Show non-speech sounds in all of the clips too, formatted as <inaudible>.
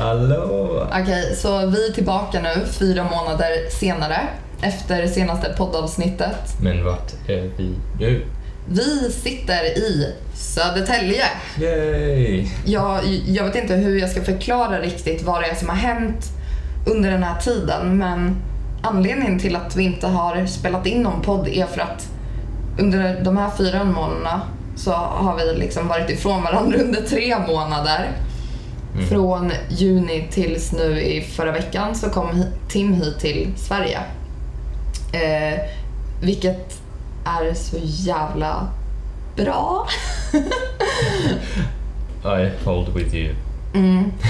Hallå! Okej, så vi är tillbaka nu fyra månader senare efter senaste poddavsnittet. Men vart är vi nu? Vi sitter i Södertälje. Yay! Jag, jag vet inte hur jag ska förklara riktigt vad det är som har hänt under den här tiden men anledningen till att vi inte har spelat in någon podd är för att under de här fyra månaderna så har vi liksom varit ifrån varandra <laughs> under tre månader. Mm. Från juni tills nu i förra veckan så kom Tim hit till Sverige. Eh, vilket är så jävla bra. <laughs> I hold with you. Mm. <laughs>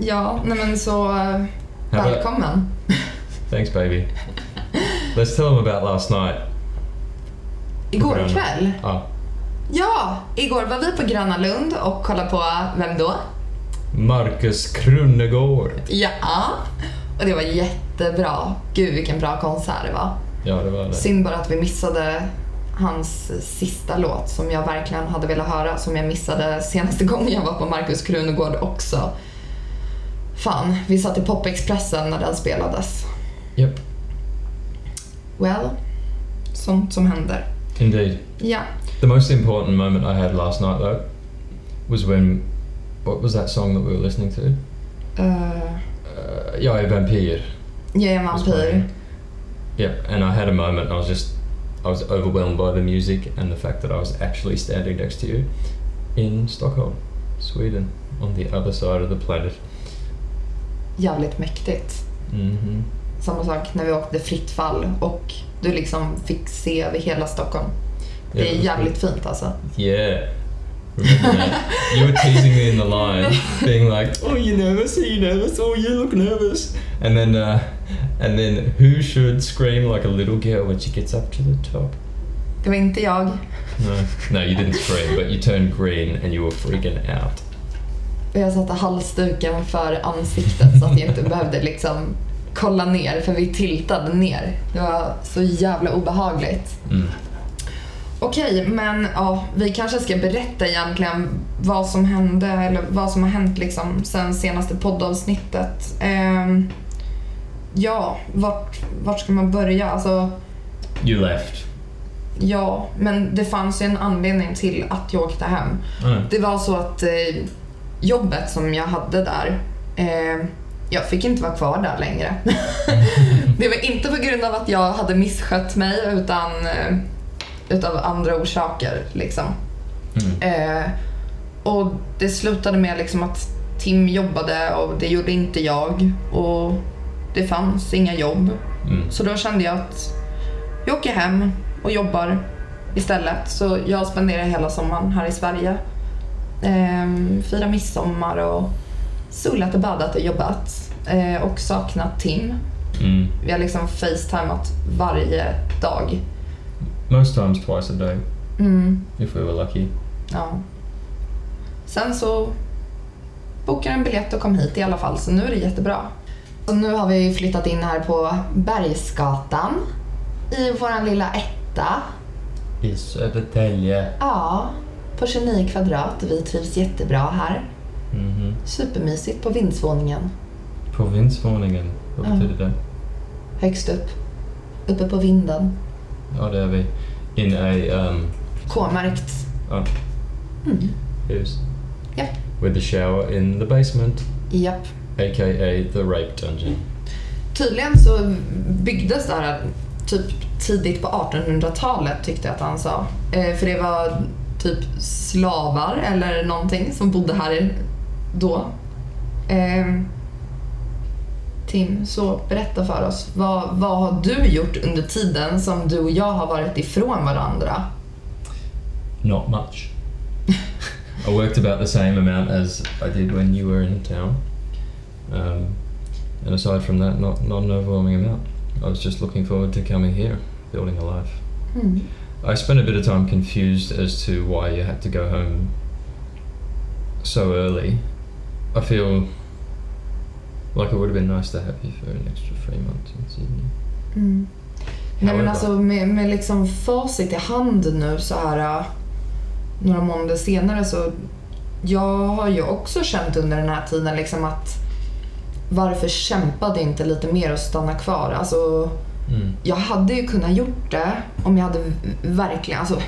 Ja, nej men så välkommen. Thanks baby. Let's tell them about last night. Igår kväll? Ah, Ja, igår var vi på Gröna Lund och kollade på, vem då? Marcus Krunegård. Ja, och det var jättebra. Gud vilken bra konsert det var. Ja, det var det. Synd bara att vi missade hans sista låt som jag verkligen hade velat höra, som jag missade senaste <laughs> gången jag var på Markus Krunegård också. Fan, vi satt i Popexpressen när den spelades. Yep, Well, sånt som händer. indeed. Ja. The most important moment I had last night, though, was when. What was that song that we were listening to? Uh, Uh, Jag är vampyr. jag är vampyr. Yep, and I had a moment. I was just, I was overwhelmed by the music and the fact that I was actually standing next to you in Stockholm, Sweden, on the other side of the planet. Jävligt mäktigt. hmm Samma sak när vi åkte fritt fall och du liksom fick se över hela Stockholm. Det är jävligt fint alltså. Yeah. You were teasing me in the line, being like, "Oh, you're nervous? Are you nervous? Oh, you look nervous." And then, uh, and then, who should scream like a little girl when she gets up to the top? Det var inte jag. No, no, you didn't scream, but you turned green and you were freaking out. Och jag satte halsduken för ansiktet så att jag inte behövde liksom kolla ner för vi tiltade ner. Det var så jävla obehagligt. Mm. Okej, men ja, vi kanske ska berätta egentligen vad som hände eller vad som har hänt liksom sen senaste poddavsnittet. Ehm, ja, vart, vart ska man börja? Alltså, You left. ja, men det fanns ju en anledning till att jag åkte hem. Mm. Det var så att eh, jobbet som jag hade där, eh, jag fick inte vara kvar där längre. <laughs> det var inte på grund av att jag hade misskött mig utan eh, utav andra orsaker. Liksom. Mm. Eh, och det slutade med liksom att Tim jobbade och det gjorde inte jag. Och det fanns inga jobb. Mm. Så då kände jag att jag åker hem och jobbar istället. Så jag spenderar hela sommaren här i Sverige. Ehm, firar midsommar och solat och badat och jobbat. Eh, och saknat Tim. Mm. Vi har liksom facetimat varje dag. Most times twice a day, Mm, if we were lucky. ja. Sen så bokade en biljett och kom hit i alla fall, så nu är det jättebra. Och nu har vi flyttat in här på Bergsgatan i våran lilla etta. I Södertälje. Ja, på 29 kvadrat. Vi trivs jättebra här. Mhm. Supermysigt på vindsvåningen. Provinsvåningen. Vad Ja. betyder det? Högst upp. Uppe på vinden. Ja, det är vi. In a um, K-märkt. oh, Mm. hus. Ja. With a shower in the basement, Japp. aka the rape dungeon. Tydligen så byggdes det här typ tidigt på 1800-talet tyckte jag att han sa. Eh, för det var typ slavar eller någonting som bodde här då. Eh, Tim, så berätta för oss. Vad, vad har du gjort under tiden som du och jag har varit ifrån varandra? Not much. I worked about the same amount as I did when you were in town. Um, and aside from that, not, not an overwhelming amount. I was just looking forward to coming here, building a life. Mm. I spent a bit of time confused as to why you had to go home so early. I feel like it would have been nice to have you for an extra three months in Sydney. Mm. Nej men alltså med, med liksom facit i hand nu så här äh, några månader senare så jag har ju också känt under den här tiden liksom att varför kämpade inte lite mer och stanna kvar? Alltså, Mm. jag hade ju kunnat gjort det om jag hade verkligen, alltså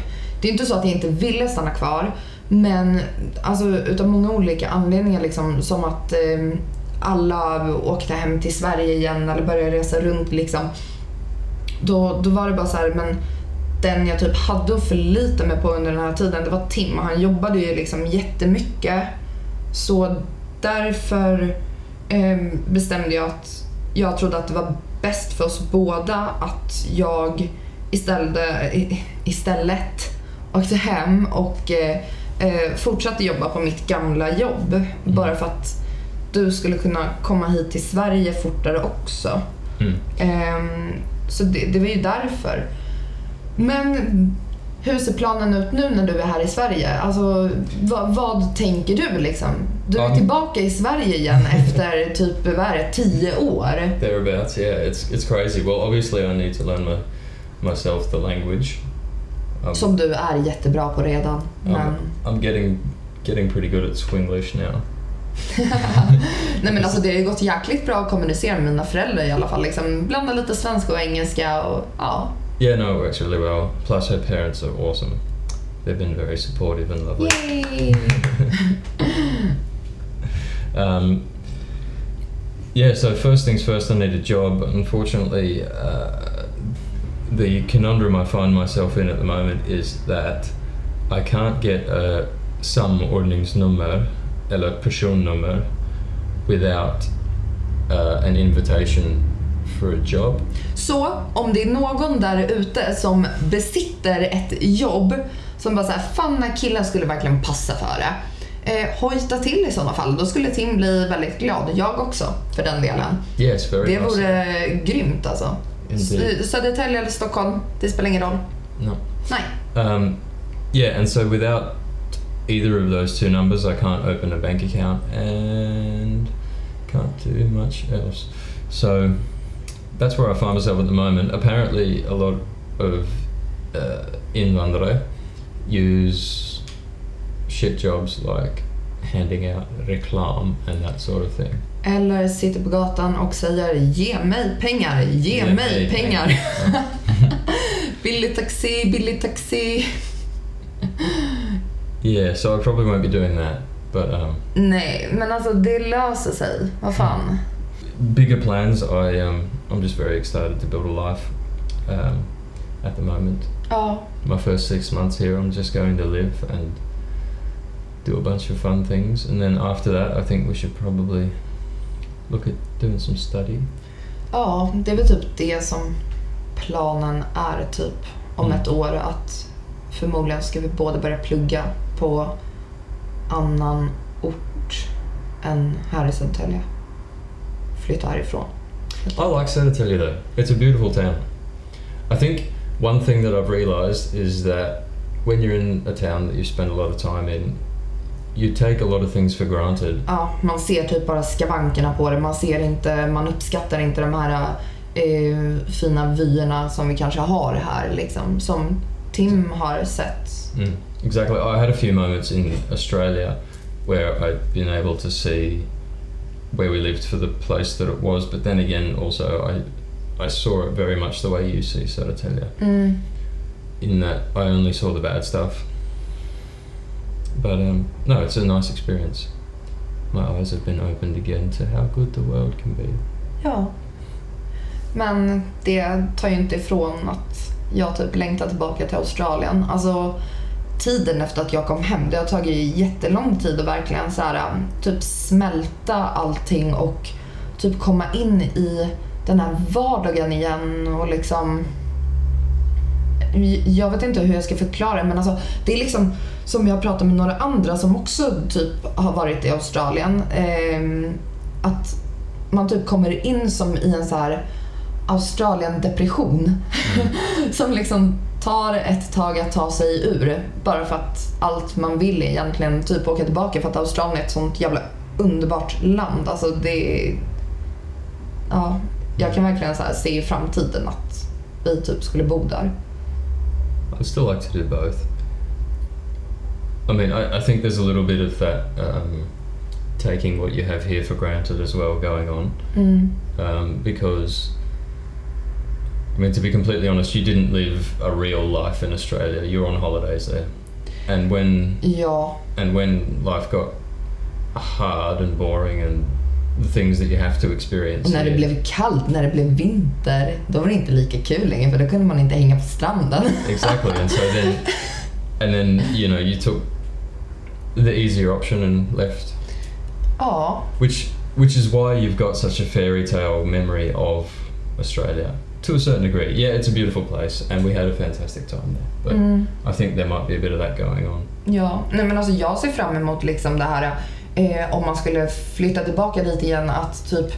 det är inte så att jag inte ville stanna kvar men alltså utav många olika anledningar liksom som att eh, alla åkte hem till Sverige igen eller började resa runt liksom. Då, då var det bara så här, men den jag typ hade att förlita mig på under den här tiden det var Tim och han jobbade ju liksom jättemycket. Så därför eh, bestämde jag att jag trodde att det var bäst för oss båda att jag istället, istället åkte hem och eh, eh, fortsatte jobba på mitt gamla jobb. Bara för att du skulle kunna komma hit till Sverige fortare också. Mm. Ehm, så det, det var ju därför. Men hur ser planen ut nu när du är här i Sverige? Alltså, vad, vad tänker du liksom? Du är Ja. tillbaka i Sverige igen <laughs> efter typ, vad är det, tio år? Thereabouts, yeah. It's it's crazy. Well, obviously, I need to learn my, myself the language. Um, Som du är jättebra på redan. Men, I'm, I'm getting getting pretty good at Swinglish now. <laughs> nej men alltså det har ju gått jäkligt bra att kommunicera med mina föräldrar i alla fall. Liksom, blanda lite svenska och engelska och ja. Yeah, no, it works really well. Plus, her parents are awesome. They've been very supportive and lovely. Yay! <laughs> Um, yeah, so first things first, I need a job. Unfortunately, uh, the conundrum I find myself in at the moment is that I can't get a samordningsnummer eller personnummer without uh, an invitation for a job. Så om det är någon där ute som besitter ett jobb som bara såhär, fan den här killen skulle verkligen passa för det. Eh, hojta till i sådana fall. Då skulle Tim bli väldigt glad. Jag också, för den delen. Yes, very Det vore grymt alltså. Indeed. Södertälje eller Stockholm, det spelar ingen roll. No. Nej. Um, yeah, and so without either of those two numbers, I can't open a bank account and can't do much else. So that's where I find myself at the moment. Apparently, a lot of uh, invandrare use shit jobs like handing out reklam and that sort of thing. Eller sitter på gatan och säger ge mig pengar, ge, mig pengar. <laughs> billig taxi, billig taxi. Yeah, so I probably won't be doing that. But um, Nej, men alltså det löser sig. Vad fan. bigger plans. I um, I'm just very excited to build a life. Um, at the moment, Ja, my first six months here, I'm just going to live and do a bunch of fun things, and then after that, I think we should probably look at doing some study. ja, det är väl typ det som planen är typ om Mm. ett år. Att förmodligen ska vi båda börja plugga på annan ort än här i Södertälje. Flytta härifrån. I like Södertälje though. It's a beautiful town. I think one thing that I've realised is that when you're in a town that you spend a lot of time in, you take a lot of things for granted. Ja, man ser typ bara skavankerna på det. Man ser inte, man uppskattar inte de här eh, fina vyerna som vi kanske har här liksom. Som Tim har sett. Mm, exactly. I had a few moments in Australia where I'd been able to see where we lived for the place that it was, but then again, also I I saw it very much the way you see Södertälje, Mm. in that I only saw the bad stuff. But um, no, it's a nice experience. My eyes have been opened again to how good the world can be. Ja. Men det tar ju inte ifrån att jag typ längtar tillbaka till Australien. Alltså tiden efter att jag kom hem, det har tagit jättelång tid att verkligen så här, um, typ smälta allting och typ komma in i den här vardagen igen och liksom jag vet inte hur jag ska förklara men alltså det är liksom som jag pratar med några andra som också typ har varit i Australien. Eh, att man typ kommer in som i en så här Australien-depression. <laughs> som liksom tar ett tag att ta sig ur. Bara för att allt man vill är egentligen typ åka tillbaka för att Australien är ett sånt jävla underbart land. Alltså det är... Ja, jag kan verkligen så se i framtiden att vi typ skulle bo där. I'd still like to do both. I mean, I, I think there's a little bit of that um, taking what you have here for granted as well going on. Mm. Um, because, I mean, to be completely honest, you didn't live a real life in Australia. You were on holidays there, and when Ja, and when life got hard and boring and the things that you have to experience. och när det blev kallt, när det blev vinter, då var det inte lika kul längre för då kunde man inte hänga på stranden. exactly and so then <laughs> and then you know you took the easier option and left Ja, which which is why you've got such a fairy tale memory of australia to a certain degree yeah it's a beautiful place and we had a fantastic time there but mm. i think there might be a bit of that going on Ja, nej men alltså jag ser fram emot liksom det här eh, om man skulle flytta tillbaka dit igen att typ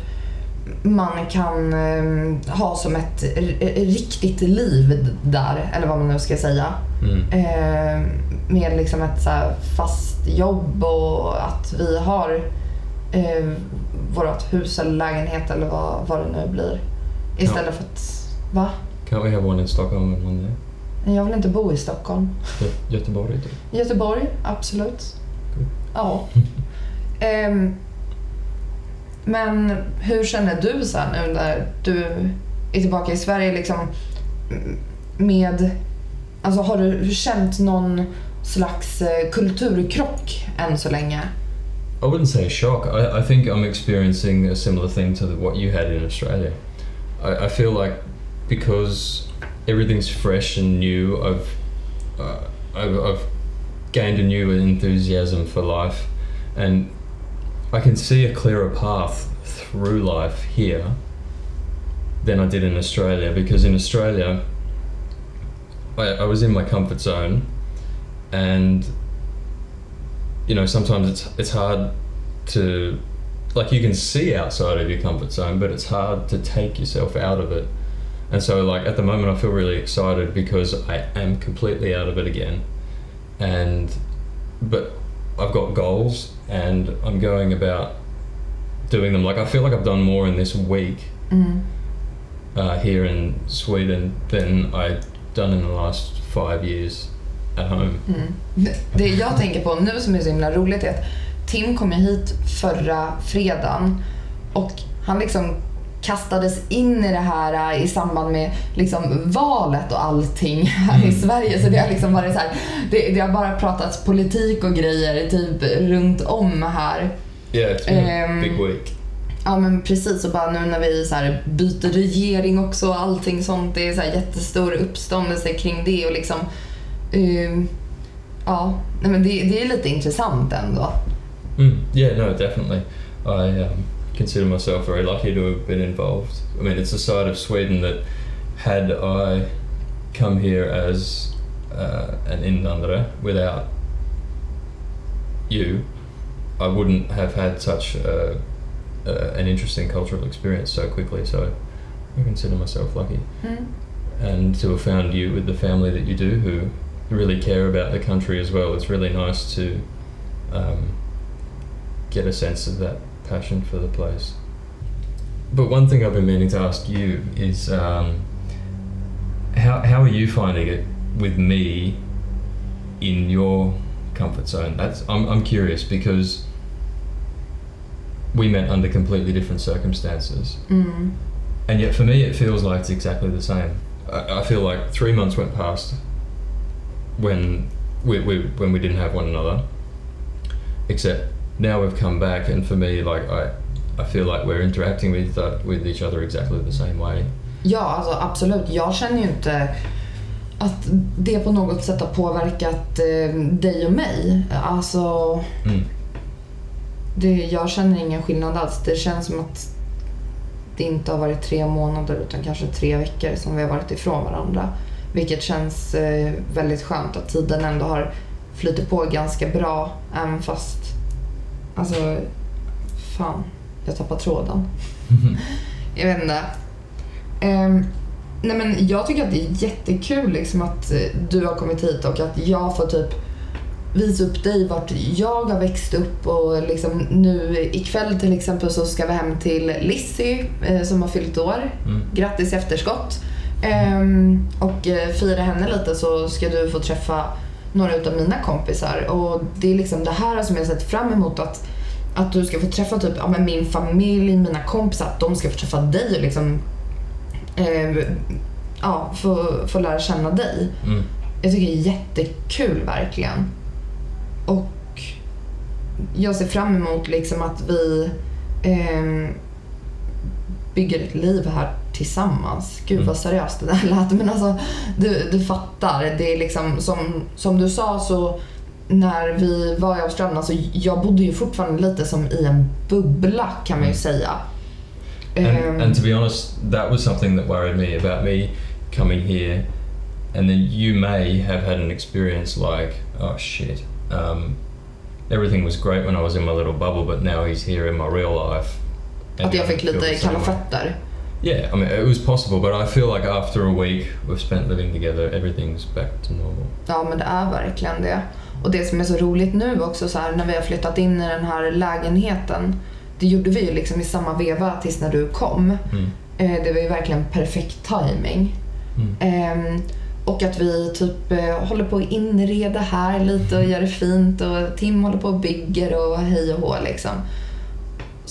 man kan eh, ha som ett r- riktigt liv där, eller vad man nu ska säga. mm. Eh, med liksom ett så här fast jobb och att vi har eh, vårt hus eller lägenhet eller vad, vad det nu blir. Istället för att, va? can't we have one in stockholm and one there Jag vill inte bo i Stockholm. Gö- göteborg typ. Göteborg, absolut. Good. Ja. <laughs> Ehm, men hur känner du så här nu när du är tillbaka i Sverige liksom med, alltså har du känt någon slags eh, kulturkrock än så länge? I wouldn't say a shock. I, I think I'm experiencing a similar thing to the, what you had in Australia. I, I feel like because everything's fresh and new, I've, uh, I've I've gained a new enthusiasm for life, and I can see a clearer path through life here than I did in Australia. Because in Australia, I, I was in my comfort zone, and you know sometimes it's it's hard to like you can see outside of your comfort zone but it's hard to take yourself out of it and so like at the moment i feel really excited because i am completely out of it again and but i've got goals and i'm going about doing them like i feel like i've done more in this week Mm. uh, here in sweden than i've done in the last five years at home Mm. Det- Det jag tänker på nu som är så himla roligt är att Tim kom hit förra fredagen och han liksom kastades in i det här äh, i samband med liksom valet och allting här i Mm. Sverige. Så det har liksom varit så här, det, det har bara pratats politik och grejer typ runt om här. yeah it's been a Um, big week Ja men precis och bara nu när vi så här byter regering också och allting sånt. Det är så här jättestor uppståndelse kring det och liksom ehm, Ja, men det, det är lite intressant ändå. Mm, yeah, no, definitely. I um, consider myself very lucky to have been involved. I mean, it's a side of Sweden that, had I come here as uh, an invandrare without you, I wouldn't have had such a, uh, an interesting cultural experience so quickly. So I consider myself lucky. Mm. and to have found you with the family that you do who really care about the country as well. It's really nice to um, get a sense of that passion for the place. But one thing I've been meaning to ask you is um, how, how are you finding it with me in your comfort zone? That's I'm, I'm curious because we met under completely different circumstances. Mm. And yet, for me, it feels like it's exactly the same. I, I feel like three months went past when we, we when we didn't have one another. Except now we've come back, and for me, like I, I feel like we're interacting with uh, with each other exactly the same way. Ja, alltså absolut. Jag känner ju inte att det på något sätt har påverkat eh, dig och mig. Alltså, Mm. det, jag känner ingen skillnad alls. Det känns som att det inte har varit tre månader utan kanske tre veckor som vi har varit ifrån varandra. Vilket känns eh, väldigt skönt att tiden ändå har flyttit på ganska bra även fast, alltså, fan, jag tappar tråden. <laughs> Jag vet inte. Ehm, nej men jag tycker att det är jättekul liksom att eh, du har kommit hit och att jag får typ visa upp dig vart jag har växt upp och liksom nu ikväll till exempel så ska vi hem till Lissy eh, som har fyllt år. Mm. Grattis i efterskott. Ehm, och eh, fira henne lite så ska du få träffa några utav mina kompisar. Och det är liksom det här som jag sett fram emot att, att du ska få träffa typ, ja, men min familj, mina kompisar, att de ska få träffa dig och liksom eh, ja, få, få lära känna dig. Mm. Jag tycker det är jättekul verkligen. Och jag ser fram emot liksom att vi ehm, bygger ett liv här tillsammans. Gud Mm. vad seriöst det där <laughs> lät. Men alltså, du, du fattar. Det är liksom som, som du sa så när vi var i Australien, alltså jag bodde ju fortfarande lite som i en bubbla kan man ju säga. Ehm, And, and to be honest, that was something that worried me about me coming here, and then you may have had an experience like, oh shit, um, everything was great when I was in my little bubble, but now he's here in my real life. Att jag fick lite kalla fötter. Yeah, I mean, it was possible, but I feel like after a week we've spent living together, everything's back to normal. Ja, men det är verkligen det. Och det som är så roligt nu också så här, när vi har flyttat in i den här lägenheten. Det gjorde vi ju liksom i samma veva tills när du kom. Mm. Eh, det var ju verkligen perfekt timing. Mm. Ehm, och att vi typ eh, håller på att inreda här lite och gör det fint och Tim håller på och bygger och hej och hå liksom.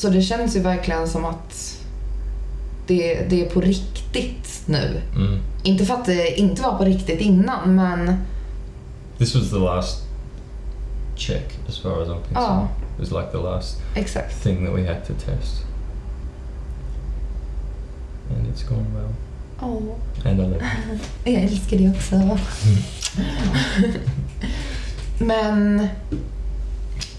Så det känns ju verkligen som att det, det är på riktigt nu. Mm. Inte för att det inte var på riktigt innan men This was the last check, as far as I'm concerned. Oh. It was like the last exakt. thing that we had to test. And it's gone well. Oh. And I love it. <laughs> Jag älskar det också. <laughs> Men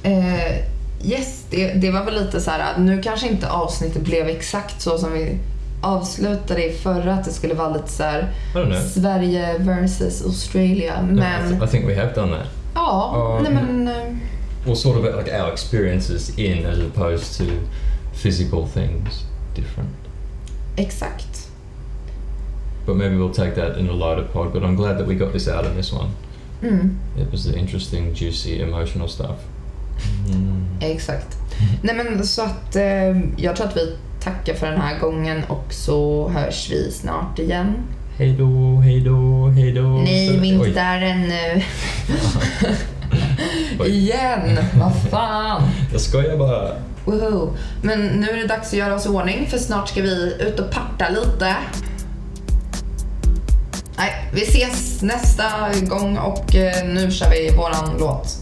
eh, yes, det, det var väl lite så här nu kanske inte avsnittet blev exakt så som vi avslutade i förra, att det skulle vara lite så här. Sverige versus Australia. No, Men th- I think we have done that. ja, Ja, nej men- men eh, Or sort of like our experiences in as opposed to physical things different. exakt. But maybe we'll take that in a lighter pod. But I'm glad that we got this out in this one. Mm, It was the interesting, juicy, emotional stuff. Mm. exakt. Nej men så att eh, jag tror att vi tackar för den här gången och så hörs vi snart igen. Hej då, hej då, hej då. Nej, vi är inte Oj. där ännu. <laughs> Igen! Vad fan! Jag skojar bara. Woho. Men nu är det dags att göra oss i ordning för snart ska vi ut och parta lite. Nej, vi ses nästa gång och eh, nu kör vi våran låt.